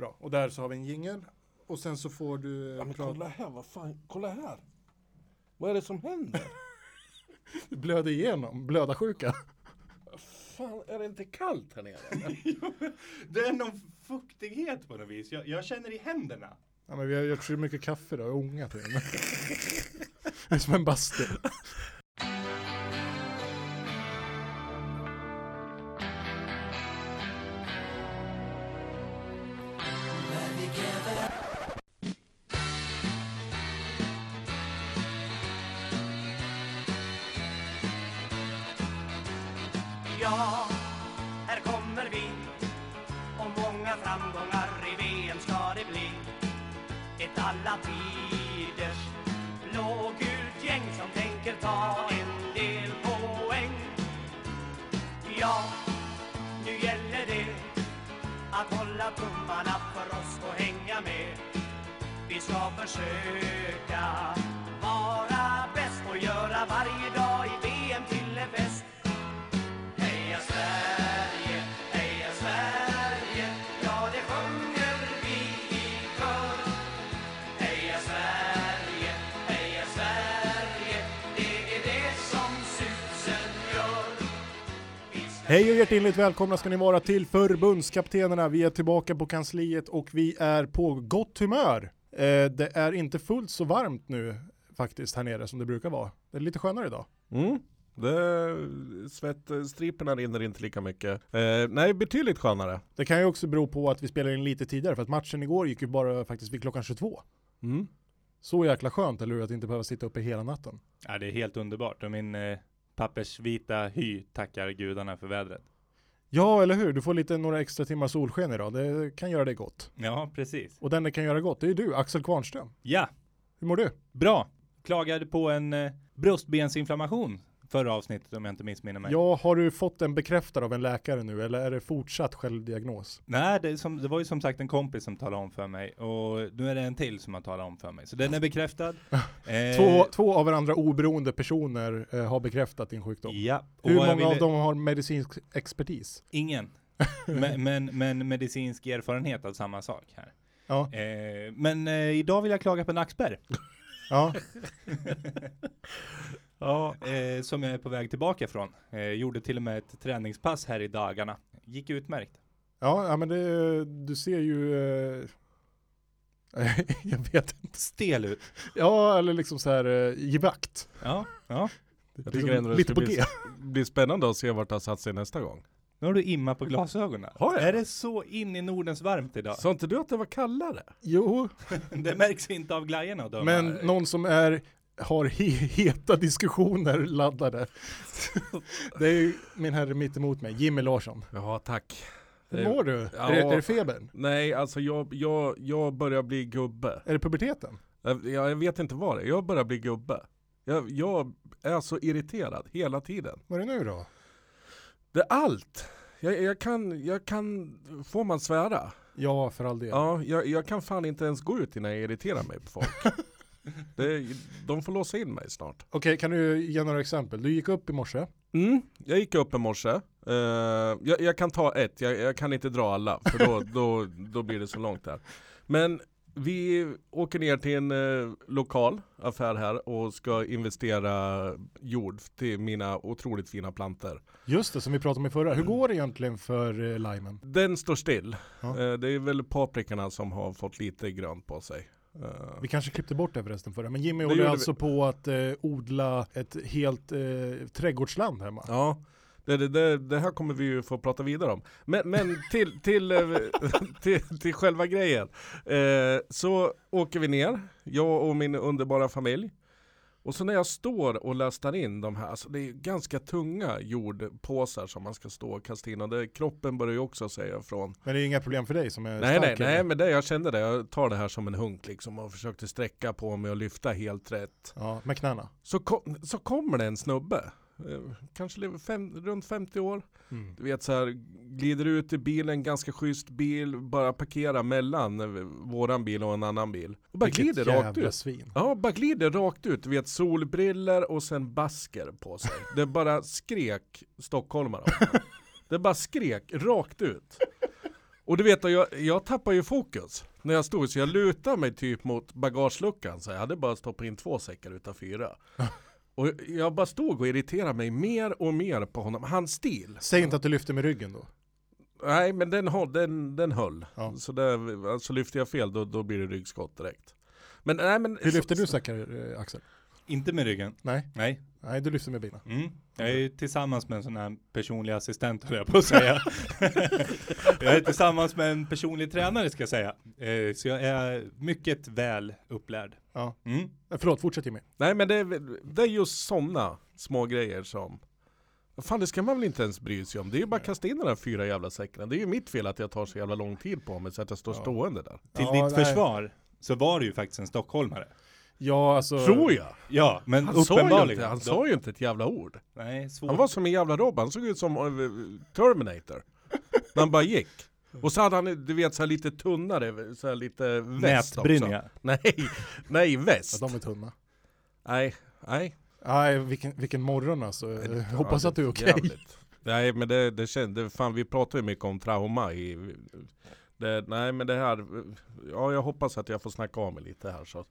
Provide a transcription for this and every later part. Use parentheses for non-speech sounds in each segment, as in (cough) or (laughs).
Bra, och där så har vi en jingel. Och sen så får du Ja, men prata. kolla här, vad fan, kolla här. Vad är det som händer? (laughs) Blöda igenom, blöda sjuka. fan, är det inte kallt här nere? (laughs) Det är någon fuktighet på något vis. Jag, jag känner i händerna. Ja, men vi har gjort så mycket kaffe då, och ångat in. (laughs) Det är som en bastu. Hej och hjärtligt välkomna ska ni vara till förbundskaptenerna. Vi är tillbaka på kansliet och vi är på gott humör. Eh, det är inte fullt så varmt nu faktiskt här nere som det brukar vara. Det är lite skönare idag. Mm. Det, svettstriporna rinner inte lika mycket. Eh, nej, betydligt skönare. Det kan ju också bero på att vi spelar in lite tidigare för att matchen igår gick ju bara faktiskt vid klockan 22. Mm. Så jäkla skönt, eller hur? Att inte behöva sitta uppe hela natten. Ja, det är helt underbart. Och min eh, pappersvita hy tackar gudarna för vädret. Ja, eller hur? Du får lite några extra timmar solsken idag. Det kan göra dig gott. Ja, precis. Och den det kan göra gott, det är du, Axel Kvarnström. Ja, Hur mår du? bra. Klagade på en eh, bröstbensinflammation förra avsnittet om jag inte missminner mig. Ja, har du fått den bekräftad av en läkare nu eller är det fortsatt självdiagnos? Nej, det, som, det var ju som sagt en kompis som talade om för mig och nu är det en till som har talat om för mig. Så den är bekräftad. (laughs) Eh, Två, två av varandra oberoende personer eh, har bekräftat din sjukdom. Ja. Hur många av ville- dem har medicinsk expertis? Ingen. (laughs) men, men, men medicinsk erfarenhet av samma sak här. Ja, Eh, men eh, idag vill jag klaga på nackspärr. ja. (laughs) Ja. Eh, som jag är på väg tillbaka från. Eh, gjorde till och med ett träningspass här i dagarna. Gick utmärkt. ja, ja men det, du ser ju... Eh, (laughs) jag vet inte. Stel ut. Ja, eller liksom så här eh, givakt. Ja, ja. Jag tycker ändå det Lite på bli, G. bli spännande att se vart det har satt sig nästa gång. Nu har du imma på glasögonen. Har jag? Är det så in i Nordens varmt idag? Sa inte du att det var kallare? Jo, (laughs) det märks inte av glajjorna döma. men någon som är har he heta diskussioner laddade. det är ju min herre mitt emot mig, Jimmy Larsson. Ja, tack. Hur mår du? ja. Är, det, är det febern? Nej, alltså jag, jag, jag börjar bli gubbe. Är det puberteten? Jag, jag vet inte vad det är, jag börjar bli gubbe. Jag, jag är så irriterad hela tiden. Vad är det nu då? Det är allt. Jag, jag, kan, jag kan, får man svära? Ja, för all del. Ja, jag, jag kan fan inte ens gå ut innan jag irriterar mig på folk. (laughs) det, de får låsa in mig snart. Okej, kan du ge några exempel? Du gick upp i morse. Mm, jag gick upp i morse. Eh, jag, jag kan ta ett, jag, jag kan inte dra alla för då, (laughs) då, då blir det så långt där. Men vi åker ner till en eh, lokal affär här och ska investera jord till mina otroligt fina plantor. Just det, som vi pratade om i förra. Hur går det egentligen för eh, limen? Den står still. Ja. Eh, det är väl paprikorna som har fått lite grönt på sig. Vi kanske klippte bort det förresten förra, men Jimmy Det håller gjorde vi. alltså på att eh, odla ett helt eh, trädgårdsland hemma. Ja, det, det, det, det här kommer vi ju få prata vidare om. Men, men till, till, eh, (laughs) till, till själva grejen. Eh, så åker vi ner, jag och min underbara familj. Och så när jag står och lastar in de här, alltså det är ganska tunga jordpåsar som man ska stå och kasta in. Och det, kroppen börjar ju också säga ifrån. Men det är inga problem för dig som är Nej, nej, stark. nej, men det, jag kände det. Jag tar det här som en hunk liksom och försökte sträcka på mig och lyfta helt rätt. Ja, med knäna. Så, kom, så kommer det en snubbe, kanske lever fem, runt 50 år. Mm. Du vet så här, glider ut i bilen, ganska schysst bil, bara parkera mellan eh, våran bil och en annan bil. Och bara Vilket glider rakt ut. svin. Ja, bara glider rakt ut. Du vet solbriller och sen basker på sig. Det bara skrek stockholmare. Det bara skrek rakt ut. Och du vet, jag, jag tappar ju fokus när jag stod, så jag lutade mig typ mot bagageluckan. Så jag hade bara stoppat in två säckar utav fyra. Och jag bara stod och irriterade mig mer och mer på honom. Hans stil. Säg inte att du lyfter med ryggen då. Nej men den, höll- den, den höll. Ja. Så där, alltså lyfter jag fel då, då blir det ryggskott direkt. Men nej men... Hur lyfter du säckar eh, Axel? Inte med ryggen. Nej, Nej. nej du lyfter med bina. Mm. Jag är ju tillsammans med en sån här personlig assistent höll jag på att säga. (laughs) jag är tillsammans med en personlig tränare ska jag säga. Eh, så jag är mycket väl upplärd. Ja. Mm. Eh, Förlåt, fortsätt Jimmy. Nej men det, är- det är just sådana små grejer som Fan det ska man väl inte ens bry sig om. Det är ju bara att kasta in de där fyra jävla säckarna. Det är ju mitt fel att jag tar så jävla lång tid på mig så att jag står Ja. stående där. Till Ja, ditt nej. försvar så var du ju faktiskt en stockholmare. Ja, alltså. Tror jag! Ja, men Han, sa ju, uppenbarligen. inte, han Då- sa ju inte ett jävla ord. Nej, svårt. Han var som en jävla robot, han såg ut som eh, Terminator. När han bara gick. Och så hade han, du vet, så här lite tunnare, så här lite väst också. Nej, nej Ja, väst. de är tunna. Nej, nej. Nej, vilken, vilken morgon alltså. Jag hoppas att du är okej. Jävligt. Nej men det, det kändes, fan vi pratar ju mycket om trauma i det, Nej men det här, ja jag hoppas att jag får snacka av mig lite här så.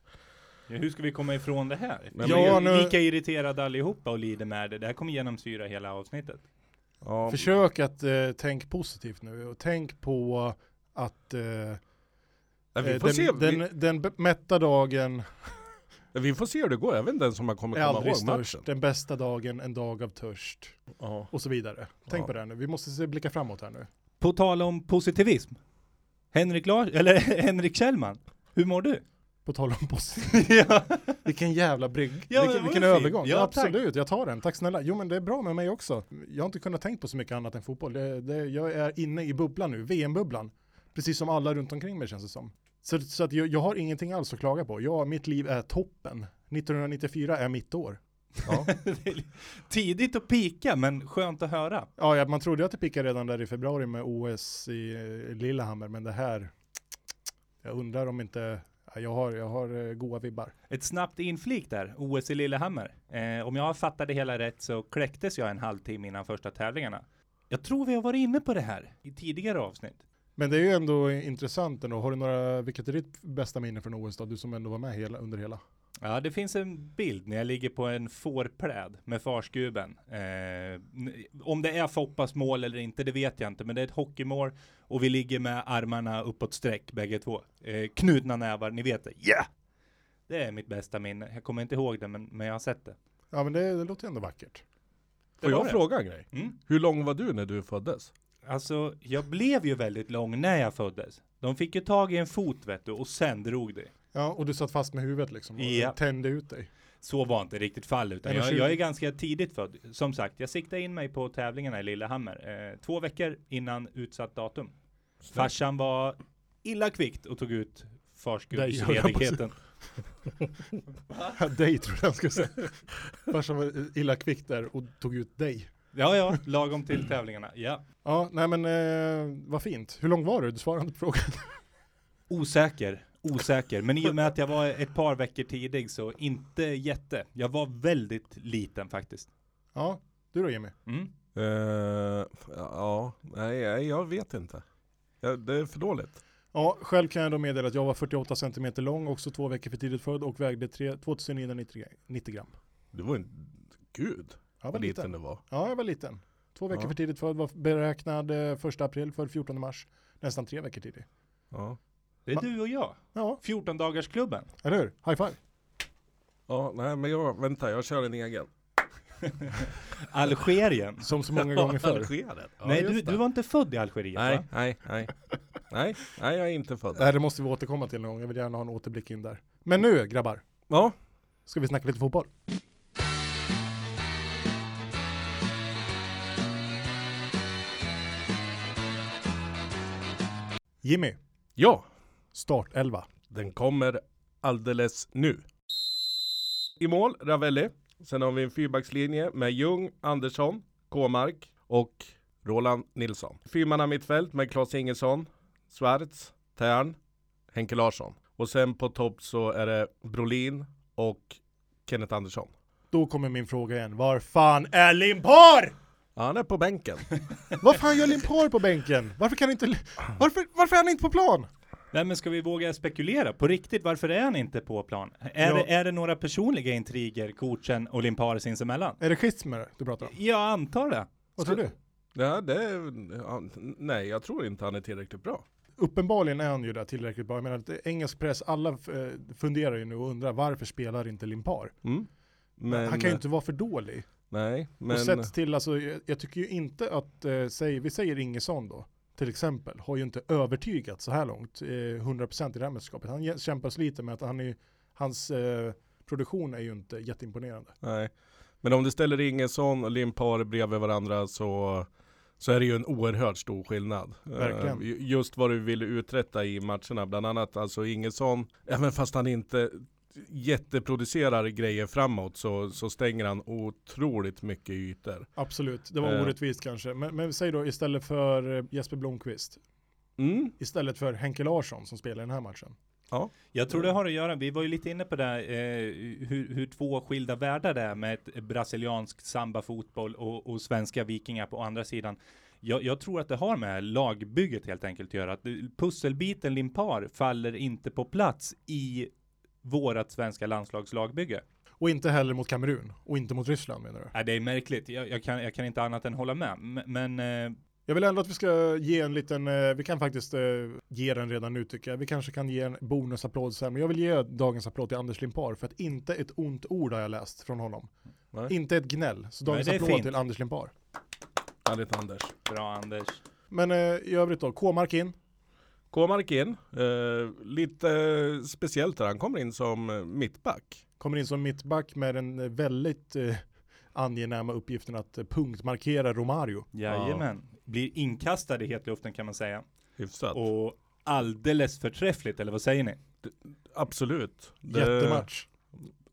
Ja, hur ska vi komma ifrån det här? Men- Vi Ja, är nu- lika irriterade allihopa och lider med det. Det här kommer genomsyra hela avsnittet. Ja, Försök att eh, tänk positivt nu och tänk på att eh, vi, eh, den, den, den b- mätta dagen vi, vi får se hur det går, jag vet inte ens om man kommer komma ihåg störst. matchen. Den bästa dagen, en dag av törst. Ja. Och så vidare. Tänk Ja. på det här nu. Vi måste se, blicka framåt här nu. På tal om positivism. Henrik Lars, eller (laughs) Henrik Kjellman. Hur mår du? På tal om (laughs) ja. Vilken jävla brygg. Ja, vilken vilken övergång. Ja, tack. absolut, jag tar den. Tack snälla. Jo men det är bra med mig också. Jag har inte kunnat tänkt på så mycket annat än fotboll. Det, det, jag är inne i bubblan nu, VM-bubblan. Precis som alla runt omkring mig känns det som. Så, så att jag, jag har ingenting alls att klaga på. Ja, mitt liv är toppen. 1994 är mitt år. Ja. (laughs) Tidigt att pika, men skönt att höra. Ja, ja, man trodde att det pickade redan där i februari med OS i eh, Lillehammer, men det här, jag undrar om inte, jag har, jag har eh, goa vibbar. Ett snabbt inflik där, OS i Lillehammer. Eh, om jag fattar det hela rätt så kläcktes jag en halvtimme innan första tävlingarna. Jag tror vi har varit inne på det här i tidigare avsnitt. Men det är ju ändå intressant ändå. Har du några, vilket är ditt bästa minne från OS då? Du som ändå var med hela, under hela. Ja, det finns en bild när jag ligger på en fårpläd med farskuben. Eh, om det är Foppas mål eller inte, det vet jag inte, men det är ett hockeymål och vi ligger med armarna uppåt sträck bägge två. Eh, knutna nävar, ni vet det. Yeah! Det är mitt bästa minne. Jag kommer inte ihåg det, men, men jag har sett det. Ja men det, det låter ändå vackert. Det Får jag det. fråga en grej? Mm. Hur lång var du när du föddes? Alltså, jag blev ju väldigt lång när jag föddes. De fick ju tag i en fot vet du, och sen drog det. Ja, och du satt fast med huvudet liksom och Ja. tände ut dig. Så var inte riktigt fall, utan jag, 1,20. jag är ganska tidigt född. Som sagt, jag siktade in mig på tävlingarna i Lillehammer. Eh, två veckor innan utsatt datum. Farsan var illa kvickt och tog ut farsgubbsledigheten. dig tror jag han skulle säga. Farsan var illa kvick där och tog ut dig. Ja, ja, lagom till tävlingarna. Ja. Ja, nej men eh, vad fint. Hur lång var du? Du svarade inte på frågan. Osäker, osäker. Men i och med att jag var ett par veckor tidig så inte jätte. Jag var väldigt liten faktiskt. Ja, du då Jimmy? Mm. Eh, ja, nej jag vet inte. Ja, det är för dåligt. Ja, själv kan jag då meddela att jag var 48 cm lång, också två veckor för tidigt född och vägde tre- 2990 90 gram. Du var en, gud Jag var vad liten liten. du var. Ja, jag var liten. Två veckor Ja. för tidigt född, var beräknad eh, 1 april för 14 mars. Nästan tre veckor tidig. Ja. Det är du och jag. Ja, 14 dagars klubben. eller hur? High five. ja, nej men jag, vänta jag kör en egen. (laughs) Algerien. Som så många gånger förr. Algerien. Ja, Nej, du, du var inte född i Algeriet Nej, va? nej, nej. Nej, nej jag är inte född. Nej, det måste vi återkomma till någon gång. Jag vill gärna ha en återblick in där. Men nu grabbar, Ja, ska vi snacka lite fotboll. Jimmy, ja, startelva. den kommer alldeles nu. I mål, Ravelli. Sen har vi en fyrbackslinje med Ljung, Andersson, Kåmark och Roland Nilsson. Fyrmanna mittfält med Claes Ingesson, Schwarz, Tern, Henke Larsson. Och sen på topp så är det Brolin och Kenneth Andersson. Då kommer min fråga igen. Var fan är Limpar? Ja, han är på bänken. (laughs) Vad fan gör Limpar på bänken? Varför kan inte, varför, varför är han inte på plan? Nej men ska vi våga spekulera? På riktigt, varför är han inte på plan? Är, Ja. det, är det några personliga intriger, coachen och Limpar sinsemellan? Är det schismer du pratar om? Jag antar det. Vad tror du? Ja, det är, nej, jag tror inte han är tillräckligt bra. Uppenbarligen är han ju där tillräckligt bra. Jag menar, att engelsk press, alla eh, funderar ju nu och undrar varför spelar inte Limpar? Mm. Men, han kan ju inte vara för dålig. Nej, men... Och sett till, alltså, jag, jag tycker ju inte att, eh, säg, vi säger Ingesson då, till exempel, har ju inte övertygat så här långt, eh, 100% i det här mästerskapet. Han kämpar lite med att han är, hans eh, produktion är ju inte jätteimponerande. Nej. Men om du ställer Ingesson och Limpar bredvid varandra så, så är det ju en oerhört stor skillnad. Verkligen. Eh, ju- just vad du ville uträtta i matcherna. Bland annat alltså Ingesson, även fast han inte jätteproducerar grejer framåt så, så stänger han otroligt mycket ytor. Absolut, det var Eh. orättvist kanske. Men, men säg då istället för eh, Jesper Blomqvist, Mm. istället för Henke Larsson som spelar i den här matchen. Ja. Jag tror det har att göra, vi var ju lite inne på det, eh, hur, hur två skilda världar det är med ett brasilianskt samba-fotboll och, och svenska vikingar på andra sidan. Jag, jag tror att det har med lagbygget helt enkelt att göra. Att pusselbiten Limpar faller inte på plats i vårat svenska landslagslagbygge. Och inte heller mot Kamerun, och inte mot Ryssland menar du? Nej, det är märkligt. Jag, jag, kan, jag kan inte annat än hålla med. M- Men eh, Jag vill ändå att vi ska ge en liten, eh, vi kan faktiskt eh, ge den redan nu tycker jag. Vi kanske kan ge en bonusapplåd sen, men jag vill ge dagens applåd till Anders Limpar för att inte ett ont ord har jag läst från honom. Nej. Inte ett gnäll. Så dagens är applåd fint. till Anders Limpar. Härligt Anders. bra Anders. Men eh, i övrigt då, K-mark in. K-mark in, eh, lite speciellt där han kommer in som eh, mittback. Kommer in som mittback med den eh, väldigt eh, angenäma uppgiften att eh, punktmarkera Romario. Jajamän. Blir inkastad i hetluften kan man säga. Hyfsat. Och alldeles förträffligt, eller vad säger ni? Absolut. Det- Jättematch.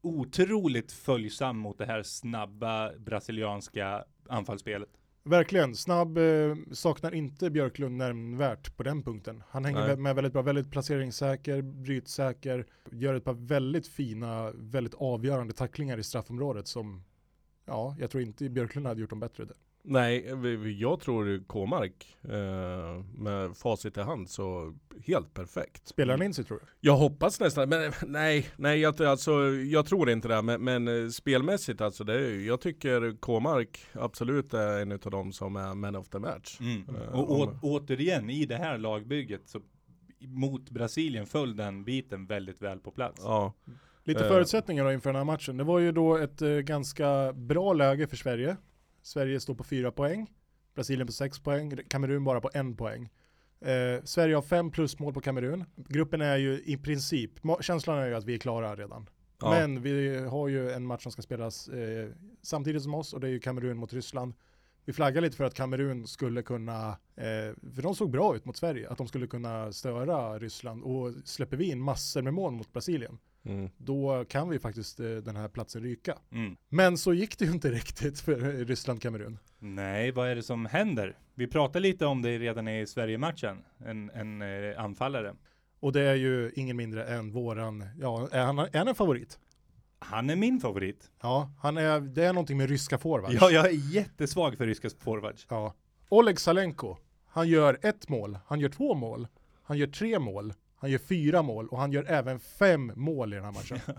Otroligt följsam mot det här snabba brasilianska anfallsspelet. Verkligen, snabb, eh, saknar inte Björklund nämnvärt på den punkten. Han hänger Nej. med väldigt bra, väldigt placeringssäker, brytsäker, gör ett par väldigt fina, väldigt avgörande tacklingar i straffområdet som, ja, jag tror inte Björklund hade gjort dem bättre. Där. Nej, jag tror K-mark eh, med facit i hand så helt perfekt. Spelar han in sig tror du? Jag hoppas nästan, men nej, nej jag, alltså, jag tror inte det. Men, men eh, spelmässigt alltså, det är, jag tycker K-mark absolut är en av dem som är man of the match. Mm. Eh, Och å, återigen, i det här lagbygget så mot Brasilien föll den biten väldigt väl på plats. Ja, Lite förutsättningar då inför den här matchen. Det var ju då ett eh, ganska bra läge för Sverige. Sverige står på fyra poäng, Brasilien på sex poäng, Kamerun bara på en poäng. Eh, Sverige har fem plusmål på Kamerun. Gruppen är ju i princip, känslan är ju att vi är klara redan. ja. Men vi har ju en match som ska spelas eh, samtidigt som oss och det är ju Kamerun mot Ryssland. Vi flaggar lite för att Kamerun skulle kunna, eh, för de såg bra ut mot Sverige, att de skulle kunna störa Ryssland och släpper vi in massor med mål mot Brasilien, Mm. då kan vi faktiskt eh, den här platsen ryka. Mm. Men så gick det ju inte (laughs) riktigt för Ryssland-Kamerun. Nej, vad är det som händer? Vi pratade lite om det redan i Sverige-matchen. En, en eh, anfallare. Och det är ju ingen mindre än våran, ja, är han, är han en favorit? Han är min favorit. Ja, han är, det är någonting med ryska forwards. Ja, jag är jättesvag för ryska forwards. Ja. Oleg Salenko, han gör ett mål, han gör två mål, han gör tre mål, han gör fyra mål och han gör även fem mål i den här matchen. (laughs)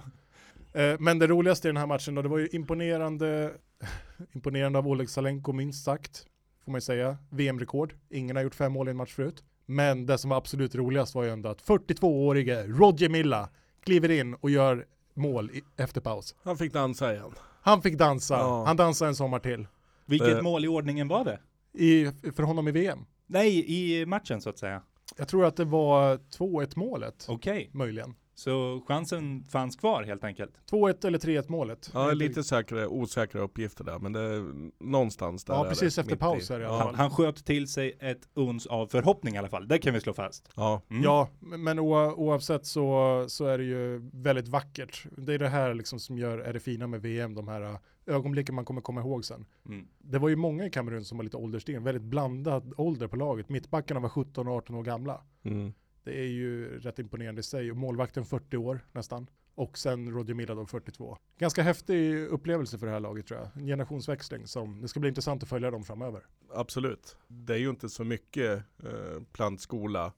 Eh, Men det roligaste i den här matchen då, det var ju imponerande, (laughs) imponerande av Oleg Salenko minst sagt, får man ju säga. VM-rekord, ingen har gjort fem mål i en match förut. Men det som var absolut roligast var ju ändå att 42-årige Roger Milla kliver in och gör mål i, efter paus. Han fick dansa igen. Han fick dansa, Ja. han dansade en sommar till. Vilket Eh. mål i ordningen var det? I, för honom i VM. Nej, i matchen så att säga. Jag tror att det var 2-1 målet, Okej, möjligen. så chansen fanns kvar helt enkelt. 2-1 eller 3-1 målet. Ja, lite säkra, osäkra uppgifter där, men det är någonstans där. Ja, precis efter paus i. är det i alla ja. fall. Han, han sköt till sig ett uns av förhoppning i alla fall. Det kan vi slå fast. ja, Mm. Ja, men oa- oavsett så, så är det ju väldigt vackert. Det är det här liksom som gör, är det fina med VM, de här ögonblicken man kommer komma ihåg sen. Mm. Det var ju många i Kamerun som var lite ålderstigen, väldigt blandad ålder på laget. Mittbackarna var 17 och 18 år gamla. mm. Det är ju rätt imponerande i sig. Och målvakten 40 år nästan. och sen Roger Miladov 42. Ganska häftig upplevelse för det här laget tror jag. En generationsväxling som det ska bli intressant att följa dem framöver. Absolut. Det är ju inte så mycket eh, plantskola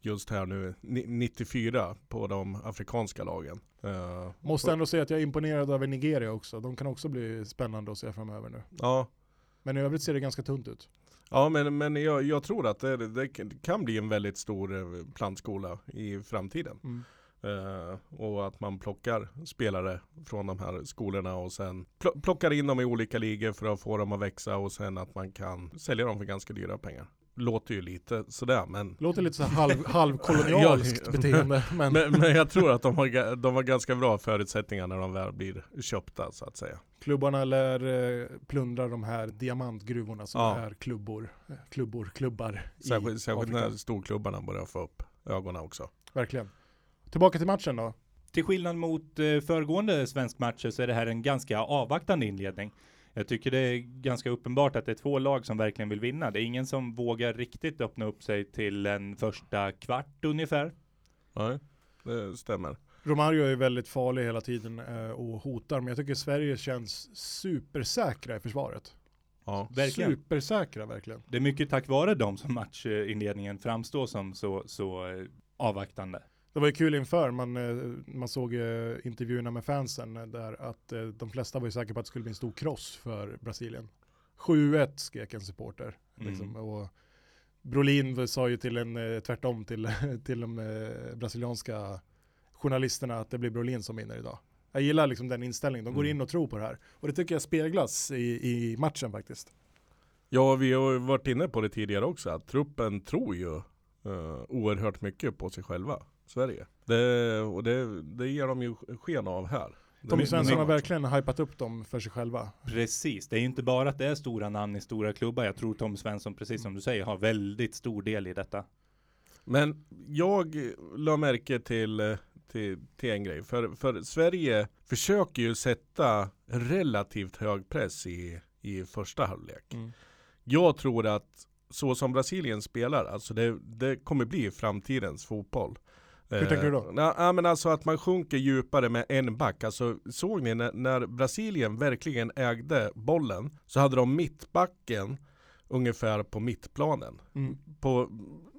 just här nu, ni- 94 på de afrikanska lagen. Eh, Måste ändå säga att jag är imponerad över Nigeria också. De kan också bli spännande att se framöver nu. ja, Men i övrigt ser det ganska tunt ut. ja men, men jag, jag tror att det, det kan bli en väldigt stor eh, plantskola i framtiden. Mm. Eh, och att man plockar spelare från de här skolorna och sen pl- plockar in dem i olika ligor för att få dem att växa och sen att man kan sälja dem för ganska dyra pengar. Låter ju lite sådär men Låter lite så här halv, halvkolonialiskt (laughs) beteende. (laughs) Men, Men, men jag tror att de har, de har ganska bra förutsättningar när de väl blir köpta så att säga. klubbarna lär eh, plundra de här diamantgruvorna som Ja. är klubbor, eh, klubbor, klubbar Särskilt, i särskilt när storklubbarna börjar få upp ögonen också. Verkligen. Tillbaka till matchen då. Till skillnad mot eh, föregående svensk matcher så är det här en ganska avvaktande inledning. Jag tycker det är ganska uppenbart att det är två lag som verkligen vill vinna. Det är ingen som vågar riktigt öppna upp sig till en första kvart ungefär. Nej, det stämmer. Romario är väldigt farlig hela tiden eh, och hotar, men jag tycker Sverige känns supersäkra i försvaret. Ja. Verkligen. Supersäkra verkligen. Det är mycket tack vare dem som matchinledningen framstår som så, så eh, avvaktande. Det var ju kul inför, man, eh, man såg eh, intervjuerna med fansen eh, där att eh, de flesta var ju säkra på att det skulle bli en stor kross för Brasilien. 7-1 skrek en supporter. Liksom, Mm. och Brolin sa ju till en, eh, tvärtom till, (laughs) till de eh, brasilianska journalisterna att det blir Brolin som vinner idag. Jag gillar liksom den inställningen, de går Mm. in och tror på det här. Och det tycker jag speglas i, i matchen faktiskt. ja, vi har varit inne på det tidigare också att truppen tror ju uh, oerhört mycket på sig själva, Sverige. Det, och det, det ger de ju sken av här. Tommy Svensson har verkligen hypat upp dem för sig själva. Precis, det är ju inte bara att det är stora namn i stora klubbar. Jag tror Tom Svensson, precis som du säger, har väldigt stor del i detta. Men jag la märke till, till, till en grej. För, för Sverige försöker ju sätta relativt hög press i, i första halvlek. Mm. Jag tror att så som Brasilien spelar, alltså det, det kommer bli framtidens fotboll. Hur tänker du då? Ja, ja, men alltså att man sjunker djupare med en back. Alltså såg ni när, när Brasilien verkligen ägde bollen så hade de mittbacken ungefär på mittplanen. Mm. På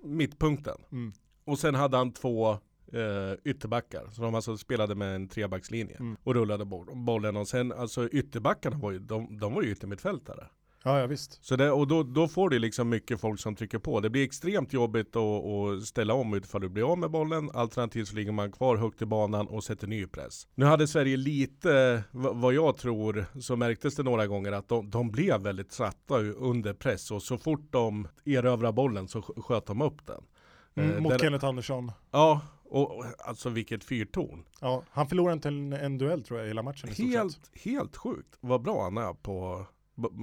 mittpunkten. Mm. Och sen hade han två eh, ytterbackar. Så de alltså spelade med en trebackslinje. Mm. Och rullade bo- bollen. Och sen alltså ytterbackarna var ju, de, de var ju yttermittfältare. Ja, ja visst. Så det, och då, då får du liksom mycket folk som trycker på. Det blir extremt jobbigt att, att ställa om ifall du blir av med bollen. Alternativt så ligger man kvar högt i banan och sätter ny press. Nu hade Sverige lite, vad jag tror, så märktes det några gånger att de, de blev väldigt satta under press. Och så fort de erövrar bollen så sk- sköt de upp den. Mm, Eh, mot den- Kenneth Andersson. Ja, och alltså vilket fyrtorn. Ja, han förlorade inte en, en duell tror jag hela matchen. Helt, helt sjukt vad bra han är på,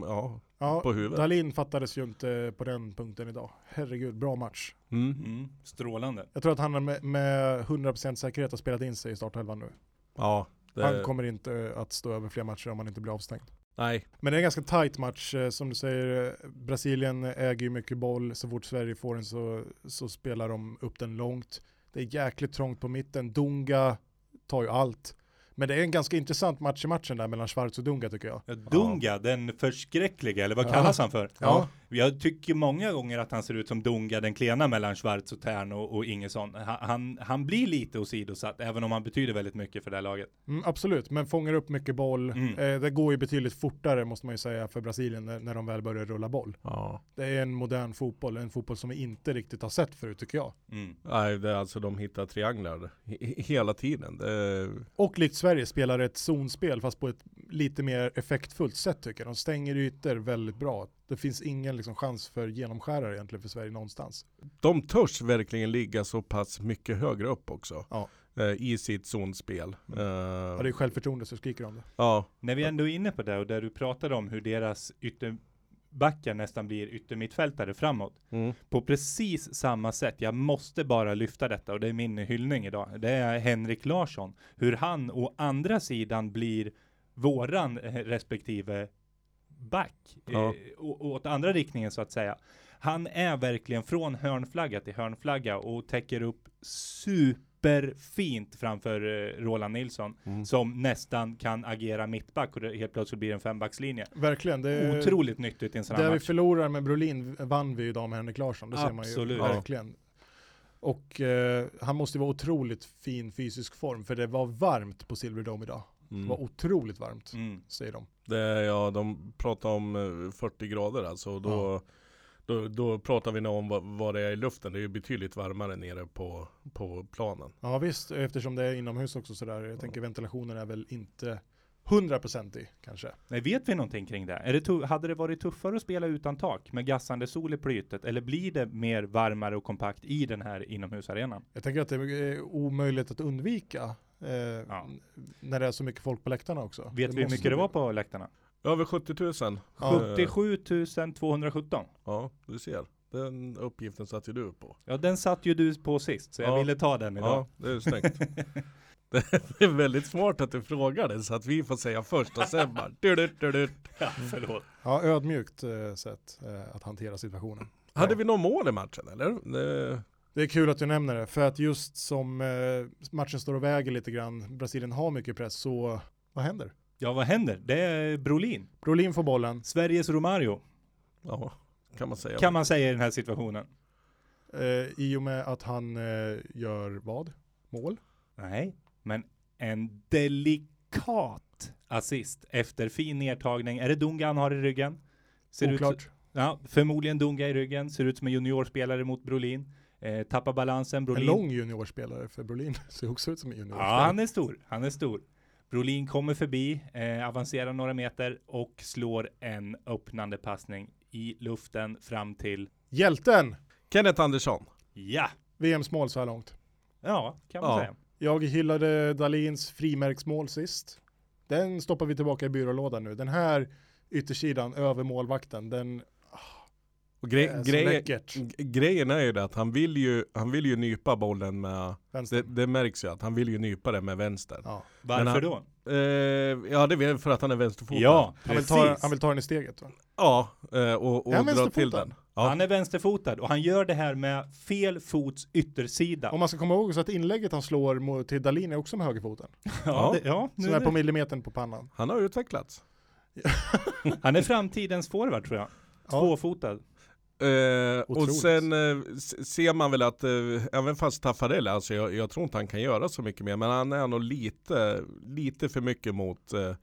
ja, Ja, på huvudet. Dalin fattades ju inte på den punkten idag. Herregud, bra match. Mm. Mm, strålande. Jag tror att han med, med 100% säkerhet har spelat in sig i startelvan nu. Ja, det, Han kommer inte att stå över fler matcher om han inte blir avstängd. nej. Men det är en ganska tight match. eh, Som du säger, eh, Brasilien äger ju mycket boll. Så fort Sverige får den så, så spelar de upp den långt. Det är jäkligt trångt på mitten. Dunga tar ju allt. Men det är en ganska intressant match i matchen där mellan Schwarz och Dunga tycker jag. Ja, Dunga, den förskräckliga, eller vad Ja. kallas han för? Ja. Jag tycker många gånger att han ser ut som Dunga, den klena mellan Schwarz och Tern och, och Ingesson. Han, han, han blir lite åsidosatt, även om han betyder väldigt mycket för det här laget. Mm, absolut, men fångar upp mycket boll. Mm. Eh, det går ju betydligt fortare måste man ju säga för Brasilien när, när de väl börjar rulla boll. Ja. Det är en modern fotboll, en fotboll som vi inte riktigt har sett förut tycker jag. Mm. Nej, det är alltså de hittar trianglar he- hela tiden. Det, Och likt Sverige spelar ett zonspel fast på ett lite mer effektfullt sätt tycker jag. De stänger ytor väldigt bra. Det finns ingen liksom, chans för genomskärare egentligen för Sverige någonstans. de törs verkligen ligga så pass mycket högre upp också. Ja. Eh, I sitt zonspel. Eh, Ja, det är självförtroende så skriker de det. ja. När vi ändå är inne på det och där du pratade om hur deras ytterbackar nästan blir yttermittfältare framåt. Mm. På precis samma sätt, jag måste bara lyfta detta och det är min hyllning idag. Det är Henrik Larsson. Hur han å andra sidan blir våran eh, respektive back. Ja. Eh, å- åt andra riktningen så att säga. Han är verkligen från hörnflagga till hörnflagga och täcker upp super superfint framför eh, Roland Nilsson Mm. som nästan kan agera mittback och det helt plötsligt blir det en fembackslinje. Verkligen. Det, Otroligt nyttigt i en sån här Där vi match. förlorar med Brolin vann vi ju idag med Henrik Larsson. Det ser man ju Absolut. verkligen. Och eh, han måste vara otroligt fin fysisk form för det var varmt på Silverdome idag. Det Mm. var otroligt varmt, Mm. säger de. Det, ja, de pratar om eh, 40 grader alltså. Då, Ja. då, då pratar vi nog om vad, vad det är i luften. Det är ju betydligt varmare nere på, på planen. Ja visst, eftersom det är inomhus också sådär. Jag tänker ventilationen är väl inte 100% i kanske. Nej, vet vi någonting kring det? Är det hade det varit tuffare att spela utan tak med gassande sol i plytet? Eller blir det mer varmare och kompakt i den här inomhusarenan? Jag tänker att det är omöjligt att undvika eh, när det är så mycket folk på läktarna också. Vet vi hur mycket det var på läktarna? Över 70 000. Ja. Eh, 77 217. Ja, du ser. Den uppgiften satt ju du på. Ja, den satt ju du på sist, så jag Ja. ville ta den idag. Ja, det är snyggt. (laughs) det är väldigt smart att du frågar det så att vi får säga först och sen bara du, du, du, du. Ja, förlåt. Ja, ödmjukt eh, sätt eh, att hantera situationen. Hade Ja. vi någon mål i matchen eller? Det, Det är kul att du nämner det, för att just som eh, matchen står och väger lite grann, Brasilien har mycket press, så vad händer? Ja, vad händer? Det är Brolin. Brolin får bollen, Sveriges Romario, ja, kan man säga. kan man säga i den här situationen. eh, i och med att han eh, gör vad? Mål? Nej, men en delikat assist efter fin nedtagning. Är det Dunga han har i ryggen? Ser ut, Oklart. ja, förmodligen Dunga i ryggen. Ser ut som en juniorspelare mot Brolin. Eh, tappar balansen. En Brolin. lång juniorspelare, för Brolin (laughs) ser också ut som en juniorspelare. Ja, han är stor. Han är stor. Brolin kommer förbi, eh, avancerar några meter och slår en öppnande passning i luften fram till, Hjälten! Kenneth Andersson. ja, VMs mål så här långt. ja, kan man Ja. säga. Jag hyllade Dalins frimärksmål sist. Den stoppar vi tillbaka i byrålådan nu. Den här yttersidan över målvakten, den Och gre- är så grejen, är ju det att han vill ju, han vill ju nypa bollen med, det, det märks ju att han vill ju nypa det med vänster. Ja. Varför han- då? Eh, ja det är för att han är vänsterfotad. Ja, Han, vill ta, han vill ta den i steget va? Ja, eh, och, och dra till den. Ja. Han är vänsterfotad och han gör det här med fel fots yttersida. Om man ska komma ihåg så att inlägget han slår till Dalin är också med högerfoten. (laughs) ja, det, ja Som är på millimetern på pannan. Han har utvecklats. (laughs) han är framtidens forward tror jag. Ja. Tvåfotad. Eh, och sen eh, ser man väl att, eh, även fast Taffarel, alltså jag, jag tror inte han kan göra så mycket mer, men han är nog lite, lite för mycket mot eh,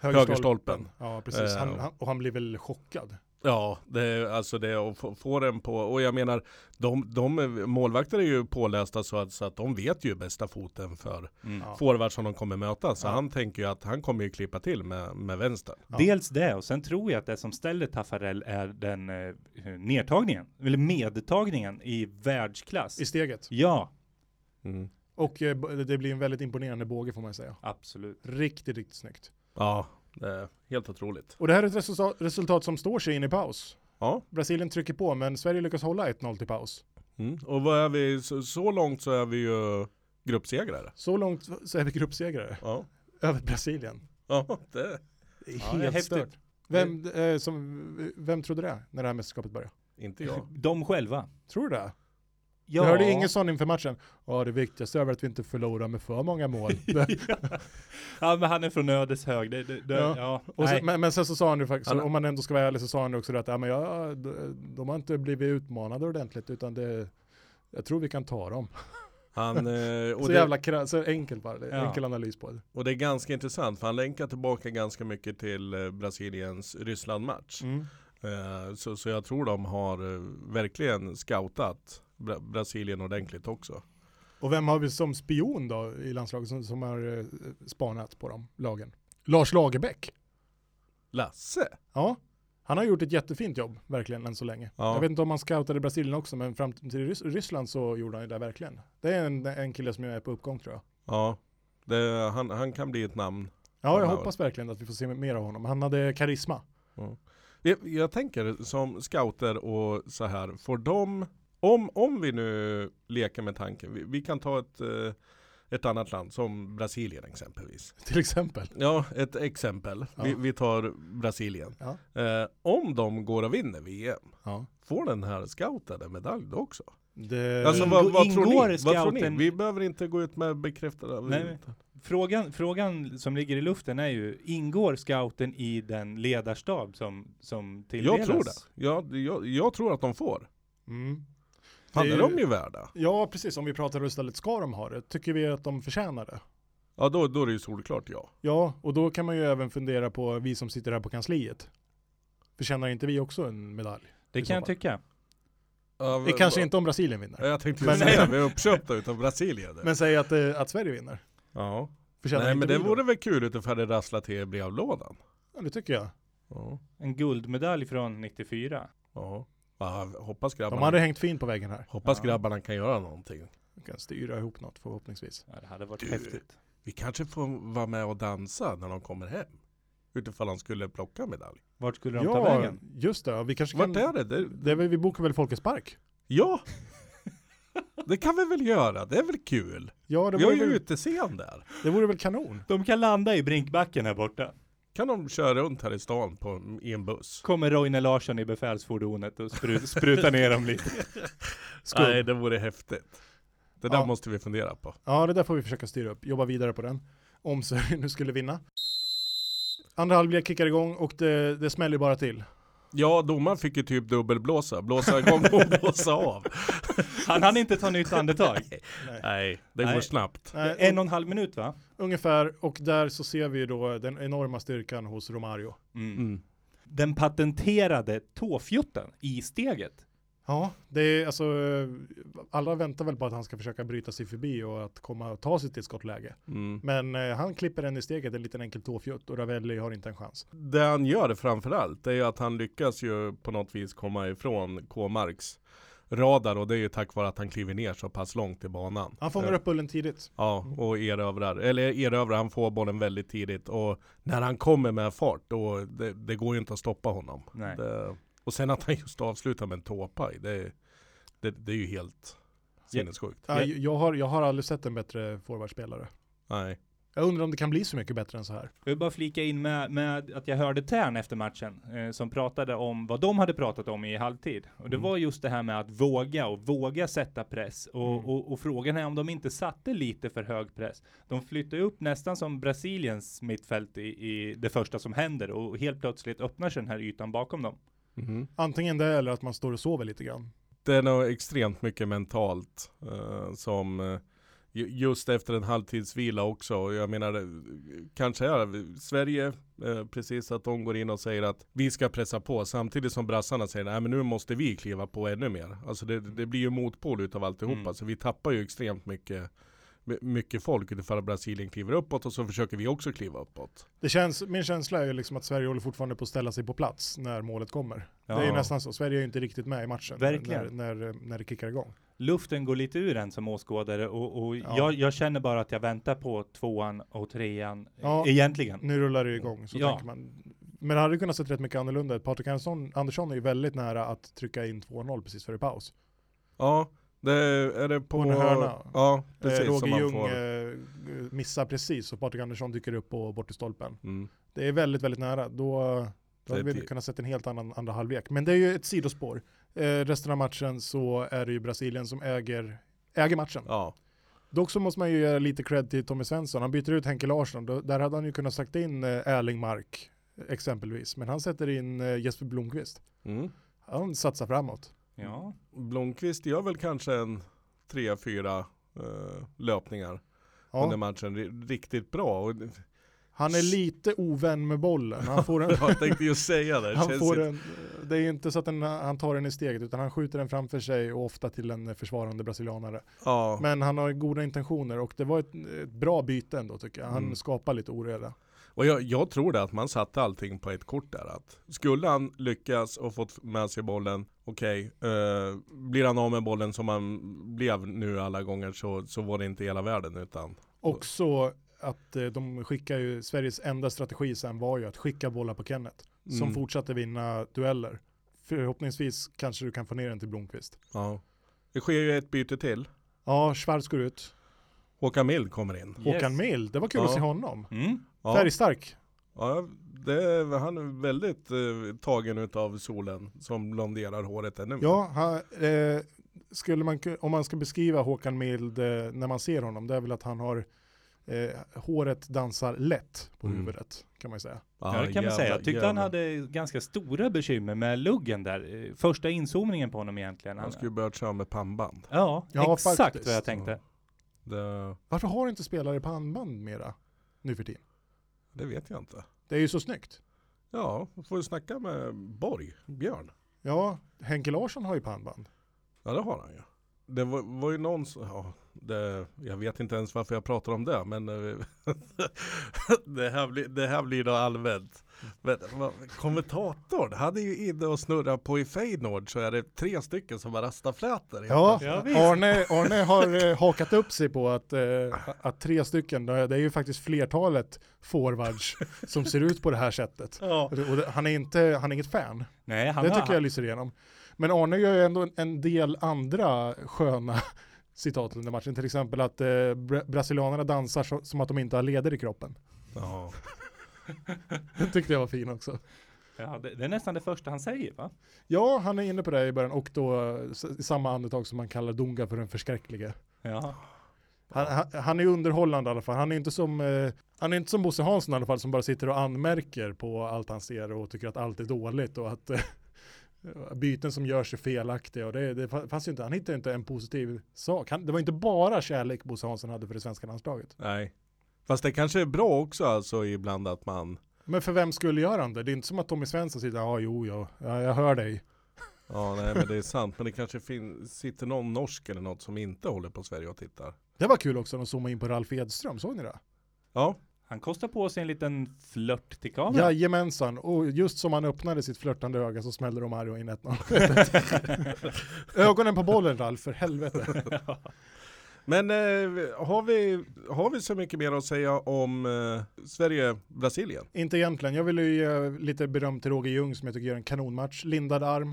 Högerstolpen. Ja, precis. Han, Eh. han, och han blir väl chockad. Ja, det, alltså det att få, få den på, och jag menar, de, de målvakter är ju pålästa så att, så att de vet ju bästa foten för Mm. Ja. forwards som de kommer möta. Så Ja. han tänker ju att han kommer ju klippa till med, med vänster. Ja. Dels det och sen tror jag att det som ställer Taffarel är den eh, nedtagningen, eller medtagningen i världsklass. I steget. Ja, Mm. Och eh, det blir en väldigt imponerande båge får man säga. absolut. Riktigt, riktigt snyggt. Ja, helt otroligt. Och det här är ett resultat, resultat som står sig in i paus. Ja, Brasilien trycker på, men Sverige lyckas hålla 1-0 till paus. mm. och vad är vi, så, så långt så är vi ju gruppsegrare. Så långt så är vi gruppsegrare Ja, över Brasilien. ja det, Det är Ja, det är helt häftigt. stört. Vem, eh, som, vem trodde det när det här mästerskapet började? inte jag. De själva. Tror du det? Ja. Jag hörde Ingesson inför matchen. Ja, det viktigaste är väl att vi inte förlorar med för många mål. (laughs) ja, men han är från Ödeshög. Det, det, det, Ja. ja. Nej. men, men sen så sa han ju faktiskt, Han- om man ändå ska vara ärlig så sa han ju också att ja, men ja, de, de har inte blivit utmanade ordentligt utan det, jag tror vi kan ta dem. (laughs) Han, eh, (laughs) och, så det, jävla så enkelt bara, Ja. enkel analys på det. och det är ganska intressant för han länkar tillbaka ganska mycket till eh, Brasiliens Ryssland-match. Mm. Eh, så, så jag tror de har verkligen scoutat Bra- Brasilien ordentligt också. Och vem har vi som spion då i landslaget som, som har eh, spanat på de lagen? Lars Lagerbäck. Lasse? Ja, han har gjort ett jättefint jobb, verkligen, än så länge. Ja. Jag vet inte om han scoutade Brasilien också, men fram till Rys- Ryssland så gjorde han det verkligen. Det är en, en kille som är på uppgång tror jag. Ja, det, han, han kan bli ett namn. Ja, jag Ja. hoppas verkligen att vi får se mer av honom. Han hade karisma. Jag, jag tänker som scouter och så här, får de, om, om vi nu leker med tanken, vi, vi kan ta ett, eh, ett annat land som Brasilien exempelvis. Till exempel. Ja, ett exempel. Vi, Ja. vi tar Brasilien. Ja. Eh, om de går och vinner VM, Ja. får den här scouten en medalj då också? Det, Alltså vad, vad, tror ingår ni? vad tror ni? Vi behöver inte gå ut med bekräftade... Nej, Frågan, frågan som ligger i luften är ju, ingår scouten i den ledarstab som, som tilldelas? Jag tror det. Jag, jag, jag tror att de får. mm. Det är är de ju- värda. Ja, precis. Om vi pratar istället, ska de ha det? Tycker vi att de förtjänar det? Ja, då, då är det ju solklart ja. Ja, och då kan man ju även fundera på vi som sitter här på kansliet. Förtjänar inte vi också en medalj? Det kan jag tycka. ja Det kanske inte om Brasilien vinner. Jag tänkte Men- men, säga, vi är uppköpta utav Brasilien. Men säg att, eh, att Sverige vinner. ja. Förtjänar Nej men det vore väl kul utifrån det rasslar till brevlådan. Ja, det tycker jag. Ja. En guldmedalj från 94. Ja. Ja hoppas De grabbarna, hade hängt fint på väggen här. hoppas Ja. grabbarna kan göra någonting. De kan styra ihop något förhoppningsvis. Ja, det hade varit Du. häftigt. Vi kanske får vara med och dansa när de kommer hem. Utifall de skulle plocka medalj. Vart skulle de ta Ja, vägen? just det. Vi kanske kan... Vart är det? det? Det är väl, vi bokar väl Folkets Park? Ja! Det kan vi väl göra, det är väl kul? Ja, det Vi har ju väl, utescen där. det vore väl kanon. De kan landa i Brinkbacken här borta. Kan de köra runt här i stan på, i en buss? Kommer Roine Larsson i befälsfordonet och sprut, sprutar ner dem lite. (laughs) Skum. Nej, det vore häftigt. Det där Ja. måste vi fundera på. Ja, det där får vi försöka styra upp. Jobba vidare på den. Om Sverige nu skulle vinna. Andra halvlek kickar igång och det, det smäller bara till. Ja, domaren fick ju typ dubbelblåsa. Blåsa igång och (laughs) blåsa av. Han hann inte ta nytt andetag. Nej, det går Nej. snabbt. Nej, En och en halv minut va? Ungefär, och där så ser vi då den enorma styrkan hos Romario. Mm. Den patenterade tåfjutten i steget. Ja, det är alltså, alla väntar väl på att han ska försöka bryta sig förbi och att komma och ta sig till ett skottläge. Mm. Men eh, han klipper en i steget, en liten enkel tåfjutt och Ravelli har inte en chans. Det han gör framförallt, är ju att han lyckas ju på något vis komma ifrån K-Marks radar och det är ju tack vare att han kliver ner så pass långt i banan. Han fångar Eh, upp bullen tidigt. Ja, och erövrar, eller erövrar, han får bollen väldigt tidigt och när han kommer med fart då, det, det går ju inte att stoppa honom. Nej. Det, och sen att han just avslutar med en tåpaj, det, det, det är ju helt sinnessjukt. Ja, jag, har, jag har aldrig sett en bättre forwardspelare. Nej. Jag undrar om det kan bli så mycket bättre än så här. Jag vill bara flika in med, med att jag hörde Tern efter matchen eh, som pratade om vad de hade pratat om i halvtid. Och det Mm. var just det här med att våga och våga sätta press. Och, Mm. och, och frågan är om de inte satte lite för hög press. De flyttade upp nästan som Brasiliens mittfält i, i det första som händer och helt plötsligt öppnar sig den här ytan bakom dem. Mhm. Antingen det eller att man står och sover lite grann. Det är nog extremt mycket mentalt eh, som eh, ju- just efter en halvtidsvila också. Och Jag menar, eh, kanske är Sverige eh, precis att de går in och säger att vi ska pressa på samtidigt som brassarna säger nej men nu måste vi kliva på ännu mer. Alltså det, det blir ju motpol utav alltihopa. Mm. Så vi tappar ju extremt mycket my- mycket folk utifrån Brasilien kliver uppåt och så försöker vi också kliva uppåt. Det känns, min känsla är ju liksom att Sverige håller fortfarande på att ställa sig på plats när målet kommer. Ja. Det är ju nästan så. Sverige är ju inte riktigt med i matchen Verkligen. När, när, när det kickar igång. Luften går lite ur en som åskådare och, och Ja. jag, jag känner bara att jag väntar på tvåan och trean Ja. egentligen. Nu rullar det igång, så Ja. tänker man. Men det hade kunnat se rätt mycket annorlunda ut. Patrik Andersson, Andersson är ju väldigt nära att trycka in 2-0 precis före paus. Ja, det är det på... På en hörna. Ja, Eh, precis. som Roger Ljung får. eh, missar precis och Patrik Andersson dyker upp på bort i stolpen. Mm. Det är väldigt, väldigt nära. Då, då hade är vi ti- kunnat sett en helt annan andra halvlek. Men det är ju ett sidospår. Eh, resten av matchen så är det ju Brasilien som äger, äger matchen. Ja. Dock så måste man ju ge lite cred till Tommy Svensson. Han byter ut Henke Larsson. Då, där hade han ju kunnat sagt in eh, Erling Mark exempelvis. Men han sätter in eh, Jesper Blomqvist. Mm. Han satsar framåt. Ja. Blomqvist gör väl kanske en tre, fyra eh, löpningar Ja, under matchen. Ri- Riktigt bra. Och, han är lite ovän med bollen. Han får en, (laughs) jag tänkte ju säga det. (laughs) han får en, det är inte så att den, han tar den i steget utan han skjuter den framför sig och ofta till en försvarande brasilianare. Ja. Men han har goda intentioner och det var ett, ett bra byte ändå tycker jag. Han Mm. skapar lite oreda. Och jag, jag tror det att man satte allting på ett kort där. Att skulle han lyckas och fått med sig bollen, okej, eh, blir han av med bollen som han blev nu alla gånger så, så var det inte hela världen utan Också att eh, de skickar ju, Sveriges enda strategi sen var ju att skicka bollar på Kenneth. Som Mm. fortsatte vinna dueller. Förhoppningsvis kanske du kan få ner den till Blomqvist. ja. Det sker ju ett byte till. Ja, Schwarz går ut. Håkan Mild kommer in. Håkan Mild, det var kul att Ja. se honom. Mm. Ja. Färgstark. Ja, det, han är väldigt eh, tagen utav solen som blonderar håret ännu mer. Ja, han, eh, skulle man, om man ska beskriva Håkan Mild eh, när man ser honom, det är väl att han har eh, håret dansar lätt på Mm. huvudet kan man ju säga. Ja, det kan man säga. Jag tyckte han hade ganska stora bekymmer med luggen där. Eh, Första inzoomningen på honom egentligen. Han skulle börja köra med pannband. ja, Ja, exakt faktiskt. vad jag tänkte. Det, Varför har inte spelare pannband mera nu för tiden? Det vet jag inte. Det är ju så snyggt. Ja, får ju snacka med Borg, Björn. Ja, Henke Larsson har ju pannband. Ja det har han ju. Det var, var ju någon som, ja, det, jag vet inte ens varför jag pratar om det men eh, (laughs) det, här blir, det här blir då allmänt. Men vad- kommentatorn, han är ju inne och snurrar på i Feyenoord så är det tre stycken som har rastaflätor. Ja. Arne, Arne har eh, hakat upp sig på att, eh, att tre stycken, det är ju faktiskt flertalet forwards som ser ut på det här sättet. Ja. Och han, är inte, han är inget fan. Nej, han det har, tycker jag lyser igenom. Men Arne gör ju ändå en, en del andra sköna (laughs) citat under matchen. Till exempel att eh, bra- brasilianerna dansar så, som att de inte har leder i kroppen. Ja. (laughs) Det tyckte jag var fin också. ja, det, det är nästan det första han säger va? Ja, han är inne på det i början och då i samma andetag som man kallar Dunga för den förskräcklige. Ja. Han, han, han är underhållande i alla fall. Han är inte som, eh, han är inte som Bosse Hansson i alla fall som bara sitter och anmärker på allt han ser och tycker att allt är dåligt och att eh, (laughs) byten som görs är felaktiga och det, det fanns inte, han hittade inte en positiv sak. Han, det var inte bara kärlek Bosse Hansson hade för det svenska landslaget. Nej. Fast det kanske är bra också alltså ibland att man, Men för vem skulle göra det? Det är inte som att Tommy Svensson sitter, ja jo, ja, ja jag hör dig. ja nej men det är sant, men det kanske sitter någon norsk eller något som inte håller på Sverige och tittar. Det var kul också att zooma in på Ralf Edström, såg ni det? Ja, Han kostar på sig en liten flört till kameran. Jajamensan, och just som han öppnade sitt flörtande öga så smällde Romario in 1-0. (laughs) Ögonen på bollen Ralf, för helvete. (laughs) Men eh, har, vi, har vi så mycket mer att säga om eh, Sverige-Brasilien? Inte egentligen, jag vill ju ge lite beröm till Roger Ljung som jag tycker gör en kanonmatch. Lindad arm,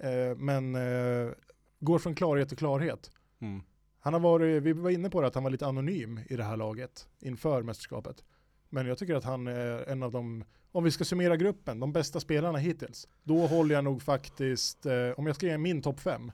eh, men eh, går från klarhet till klarhet. Mm. Han har varit, vi var inne på det, att han var lite anonym i det här laget inför mästerskapet. Men jag tycker att han är en av de, om vi ska summera gruppen, de bästa spelarna hittills. Då håller jag nog faktiskt, eh, om jag ska ge min topp fem,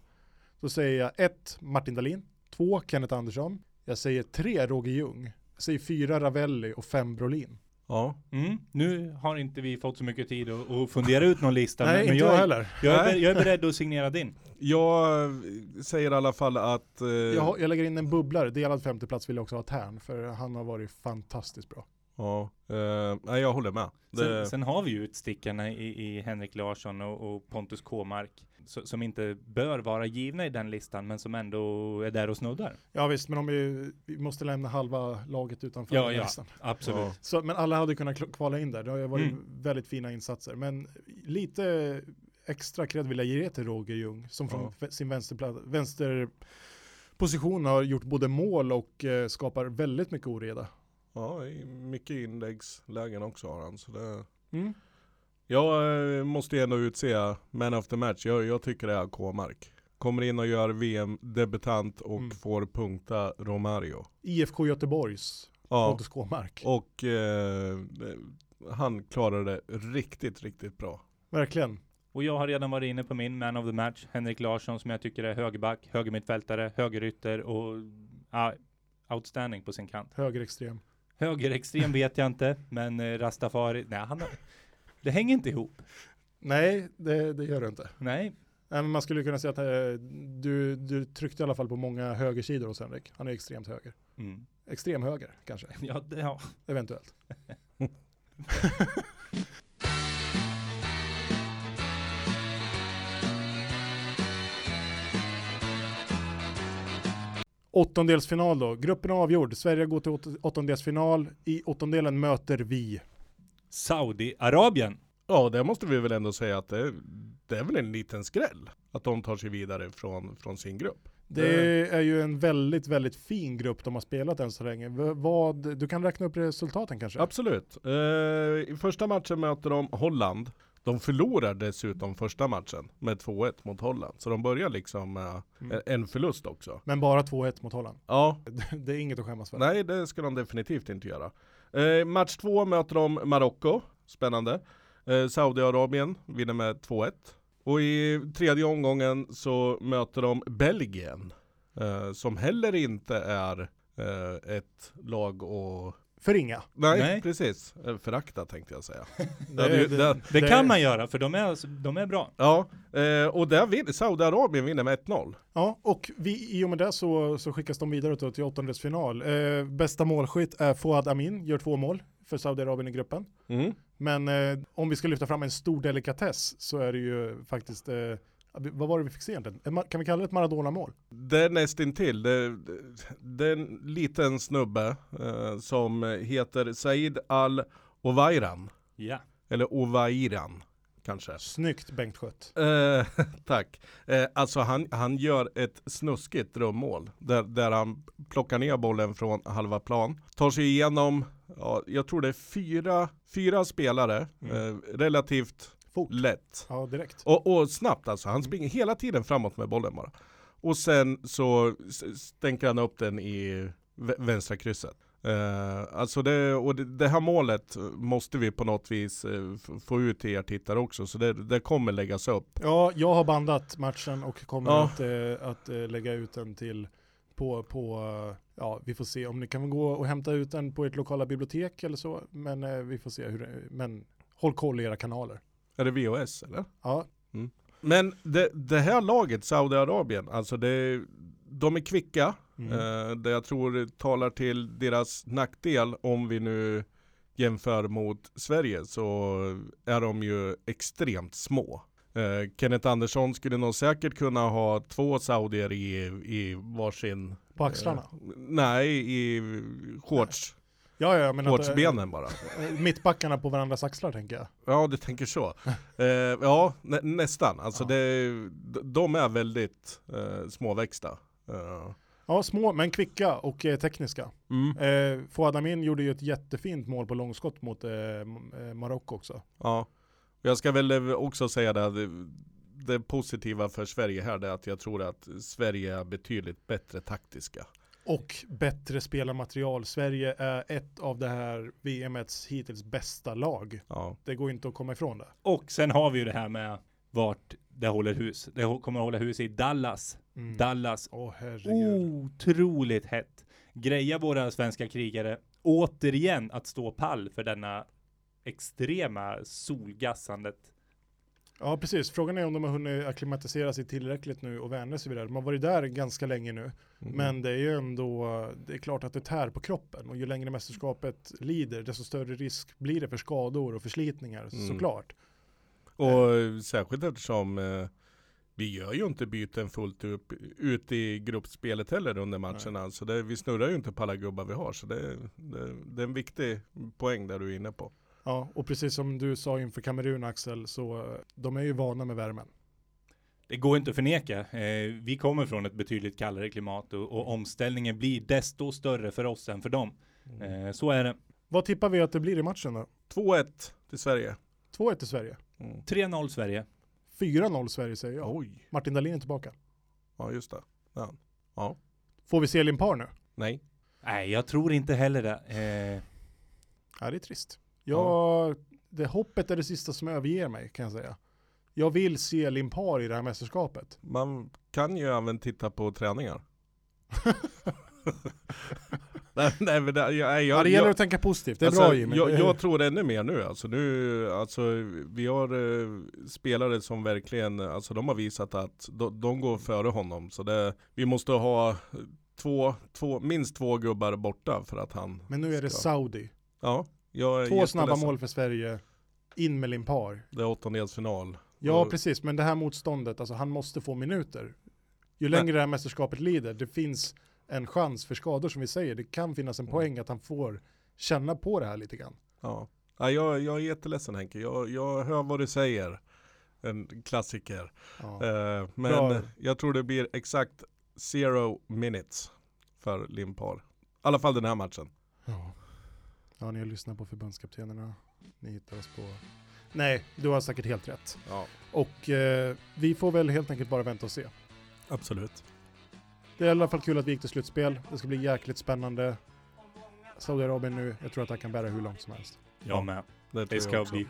så säger jag ett Martin Dahlin, två Kenneth Andersson, jag säger tre Roger Ljung, jag säger fyra Ravelli och fem Brolin. Ja. Mm. Nu har inte vi fått så mycket tid att, att fundera ut någon lista. Nej, men inte jag, jag är- heller. Jag är, Nej. jag är beredd att signera din. Jag eh, säger i alla fall att... Eh, Jag, jag lägger in en bubblare, delad femteplats vill jag också ha Tern, för han har varit fantastiskt bra. Ja, eh, nej, jag håller med. Det, Sen, sen har vi ju utstickarna i, i Henrik Larsson och, och Pontus Kåmark så, som inte bör vara givna i den listan men som ändå är där och snuddar. Ja visst, men om vi, vi måste lämna halva laget utanför Ja, den ja. listan. Absolut. ja. Så, men alla hade kunnat kvala in där. Det har ju varit Mm. väldigt fina insatser. Men lite extra cred vill jag ge till Roger Ljung som från Ja. sin vänsterpla- vänsterposition har gjort både mål och eh, skapar väldigt mycket oreda. Ja, i mycket inläggslägen också har han. Så det, Mm. jag eh, måste ju ändå utse man of the match. Jag, jag tycker det är K-mark. Kommer in och gör VM-debutant och Mm. får punkta Romario. IFK Göteborgs Ja, Pontus Kåmark. och eh, han klarade det riktigt, riktigt bra. Verkligen. Och jag har redan varit inne på min man of the match, Henrik Larsson som jag tycker är högerback, högermittfältare, högerytter och ja, outstanding på sin kant. Högerextrem. Högerextrem vet jag inte, men eh, Rastafari, nej han har, det hänger inte ihop. Nej, det, det gör det inte. Nej, Nej, men man skulle kunna säga att eh, du, du tryckte i alla fall på många högersidor hos Henrik. Han är extremt höger. mm. Extrem höger kanske, ja, det, ja. eventuellt. (laughs) (laughs) Åttondelsfinal då. Gruppen är avgjord. Sverige går till åt- åttondelsfinal. I åttondelen möter vi. Saudiarabien. Ja, det måste vi väl ändå säga att det, det är väl en liten skräll. Att de tar sig vidare från, från sin grupp. Det är ju en väldigt, väldigt fin grupp de har spelat än så länge. Vad, du kan räkna upp resultaten kanske? Absolut. Eh, I första matchen möter de Holland. De förlorar dessutom första matchen med 2-1 mot Holland. Så de börjar liksom med Mm. en förlust också. Men bara 2-1 mot Holland. Ja, (laughs) Det är inget att skämmas för. nej det ska de definitivt inte göra. Eh, match två möter de Marocko. Spännande. Eh, Saudiarabien vinner med 2-1. Och i tredje omgången så möter de Belgien. Eh, som heller inte är eh, ett lag och Förringa. Nej, Nej. precis. Eh, Förakta tänkte jag säga. (laughs) Det, ju- det- Det, kan man göra, för de är, de är bra. Ja, eh, och där vinner Saudiarabien vinner med 1-0. Ja, och vi, i och med det så, så skickas de vidare till åttondelsfinal. Eh, bästa målskytt är Fouad Amin, gör två mål för Saudiarabien i gruppen. Mm. Men eh, om vi ska lyfta fram en stor delikatess så är det ju faktiskt, eh, vad var det vi fick se egentligen? Kan vi kalla det ett Maradona-mål? Det är nästintill. Det, det, är en liten snubbe eh, som heter Said Al-Owairan. Ja. Eller Owairan kanske. Snyggt Bengt Skött. Eh, (laughs) tack. Eh, alltså han, han gör ett snuskigt drömmål. Där, där han plockar ner bollen från halva plan. Tar sig igenom, ja, jag tror det är fyra, fyra spelare. Eh, relativt Fort. lätt. Ja, direkt. Och, och snabbt alltså. Han springer hela tiden framåt med bollen bara. Och sen så stänker han upp den i vä- vänstra krysset. Eh, alltså det, och det, det här målet måste vi på något vis f- få ut till er tittare också. Så det, det kommer läggas upp. Ja, jag har bandat matchen och kommer Ja. att, eh, att lägga ut den till på, på, ja vi får se om ni kan gå och hämta ut den på ert lokala bibliotek eller så. Men vi får se hur men håll koll i era kanaler. Är det VHS eller? Ja, Men det, det här laget, Saudiarabien, alltså det, de är kvicka. mm. Eh, det jag tror talar till deras nackdel om vi nu jämför mot Sverige så är de ju extremt små. Eh, Kenneth Andersson skulle nog säkert kunna ha två saudier i, i varsin på axlarna. eh, nej, i shorts. Ja, ja, men att, eh, Shortsbenen bara. eh, Mittbackarna på varandras axlar tänker jag. Ja, du tänker så. (laughs) Eh, ja, nä, nästan. Alltså Ja. det, de är väldigt eh, småväxta. Eh, Ja, små men kvicka och eh, tekniska. mm, Eh, Fouad Amin gjorde ju ett jättefint mål på långskott mot eh, eh, Marocko också. ja. Jag ska väl eh, också säga det, det, det positiva för Sverige här är att jag tror att Sverige är betydligt bättre taktiska. Och bättre spelarmaterial. Sverige är ett av det här VMets hittills bästa lag. Ja, Det går inte att komma ifrån det. Och sen har vi ju det här med vart det håller hus. Det kommer att hålla hus i Dallas. Mm. Dallas. Åh herregud. Otroligt hett. Greja våra svenska krigare återigen att stå pall för denna extrema solgassandet. Ja precis, frågan är om de har hunnit acklimatisera sig tillräckligt nu och vänja sig vid det. De har varit där ganska länge nu. Mm. Men det är ju ändå, det är klart att det tär på kroppen. Och ju längre mästerskapet lider, desto större risk blir det för skador och förslitningar Mm. såklart. Och eh, särskilt eftersom eh, vi gör ju inte byten fullt upp, ut i gruppspelet heller under matcherna. Så det, vi snurrar ju inte på alla gubbar vi har. Så det, det, det är en viktig poäng där du är inne på. Ja, och precis som du sa inför Kamerun Axel, så eh, de är ju vana med värmen. Det går inte att förneka. Eh, vi kommer från ett betydligt kallare klimat och, och omställningen blir desto större för oss än för dem. Eh, så är det. Vad tippar vi att det blir i matchen då? 2-1 till Sverige. 2-1 till Sverige. Mm. 3-0 Sverige. 4-0 Sverige säger jag. Oj, Martin Dahlin är tillbaka. ja just det. Ja. ja. Får vi se Limpar nu? Nej. Nej, jag tror inte heller det. Eh, Ja, det är trist. Jag, det hoppet är det sista som överger mig kan jag säga. Jag vill se Limpar i det här mästerskapet. Man kan ju även titta på träningar. (laughs) nej, nej men det, jag, jag, Ja, det gäller att tänka positivt. Det är alltså, bra Jimmy. Jag, Det- jag (laughs) tror ännu mer nu alltså. nu alltså. Vi har eh, spelare som verkligen, alltså de har visat att de, de går före honom. Så det, vi måste ha två, två, minst två gubbar borta för att han Men nu är det ska- Saudi. Ja, jag Två snabba mål för Sverige. In med Limpar. Det är åttondelsfinal. Ja, Och- precis. Men det här motståndet, alltså han måste få minuter. Ju längre det här mästerskapet lider, det finns en chans för skador som vi säger. Det kan finnas Mm. en poäng att han får känna på det här lite grann. Ja. Ja, jag, jag är jätteledsen Henke, jag, jag hör vad du säger. En klassiker. Ja. Eh, men Bra. jag tror det blir exakt zero minutes för Limpar. I alla fall den här matchen. Ja. Ja, ni har lyssnat på förbundskaptenerna. Ni hittar oss på... Nej, du har säkert helt rätt. Ja, Och eh, vi får väl helt enkelt bara vänta och se. absolut. Det är i alla fall kul att vi gick till slutspel. Det ska bli jäkligt spännande. Saudiarabien nu, jag tror att det här kan bära hur långt som helst. jag med. Det jag ska bli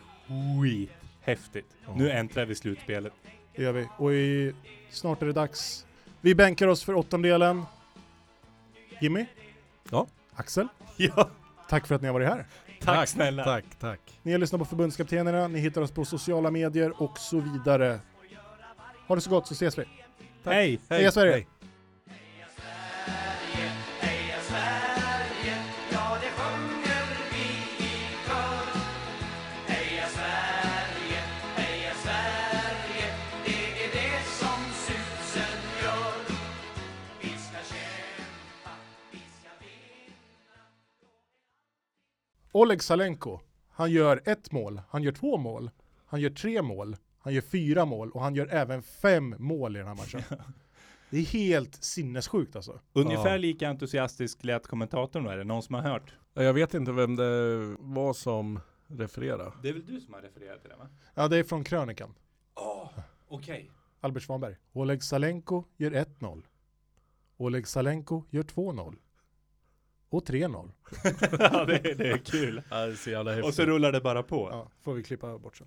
skithäftigt. Ja. Nu äntrar vi slutspelet. Det gör vi. Och i, snart är det dags. Vi bänkar oss för åttondelen. Jimmy? Ja. Axel? (laughs) Ja, Tack för att ni har varit här. tack snälla. Tack, tack. Ni har lyssnat på förbundskaptenerna, ni hittar oss på sociala medier och så vidare. Ha det så gott så ses vi. Hej! Heja Sverige! hej. Oleg Salenko, han gör ett mål, han gör två mål, han gör tre mål, han gör fyra mål och han gör även fem mål i den här matchen. (laughs) Det är helt sinnessjukt alltså. Ungefär Ja. lika entusiastisk lät kommentatorn då, är det någon som har hört? Ja, Jag vet inte vem det var som refererade. Det är väl du som har refererat till det va? Ja, det är från krönikan. Åh, okej. Albert Svanberg. Oleg Salenko gör 1-0. Oleg Salenko gör 2-0. Och 3-0. (laughs) ja, det, det är kul. Ja, det är så jävla Och så rullar det bara på. Ja, får vi klippa bort sen.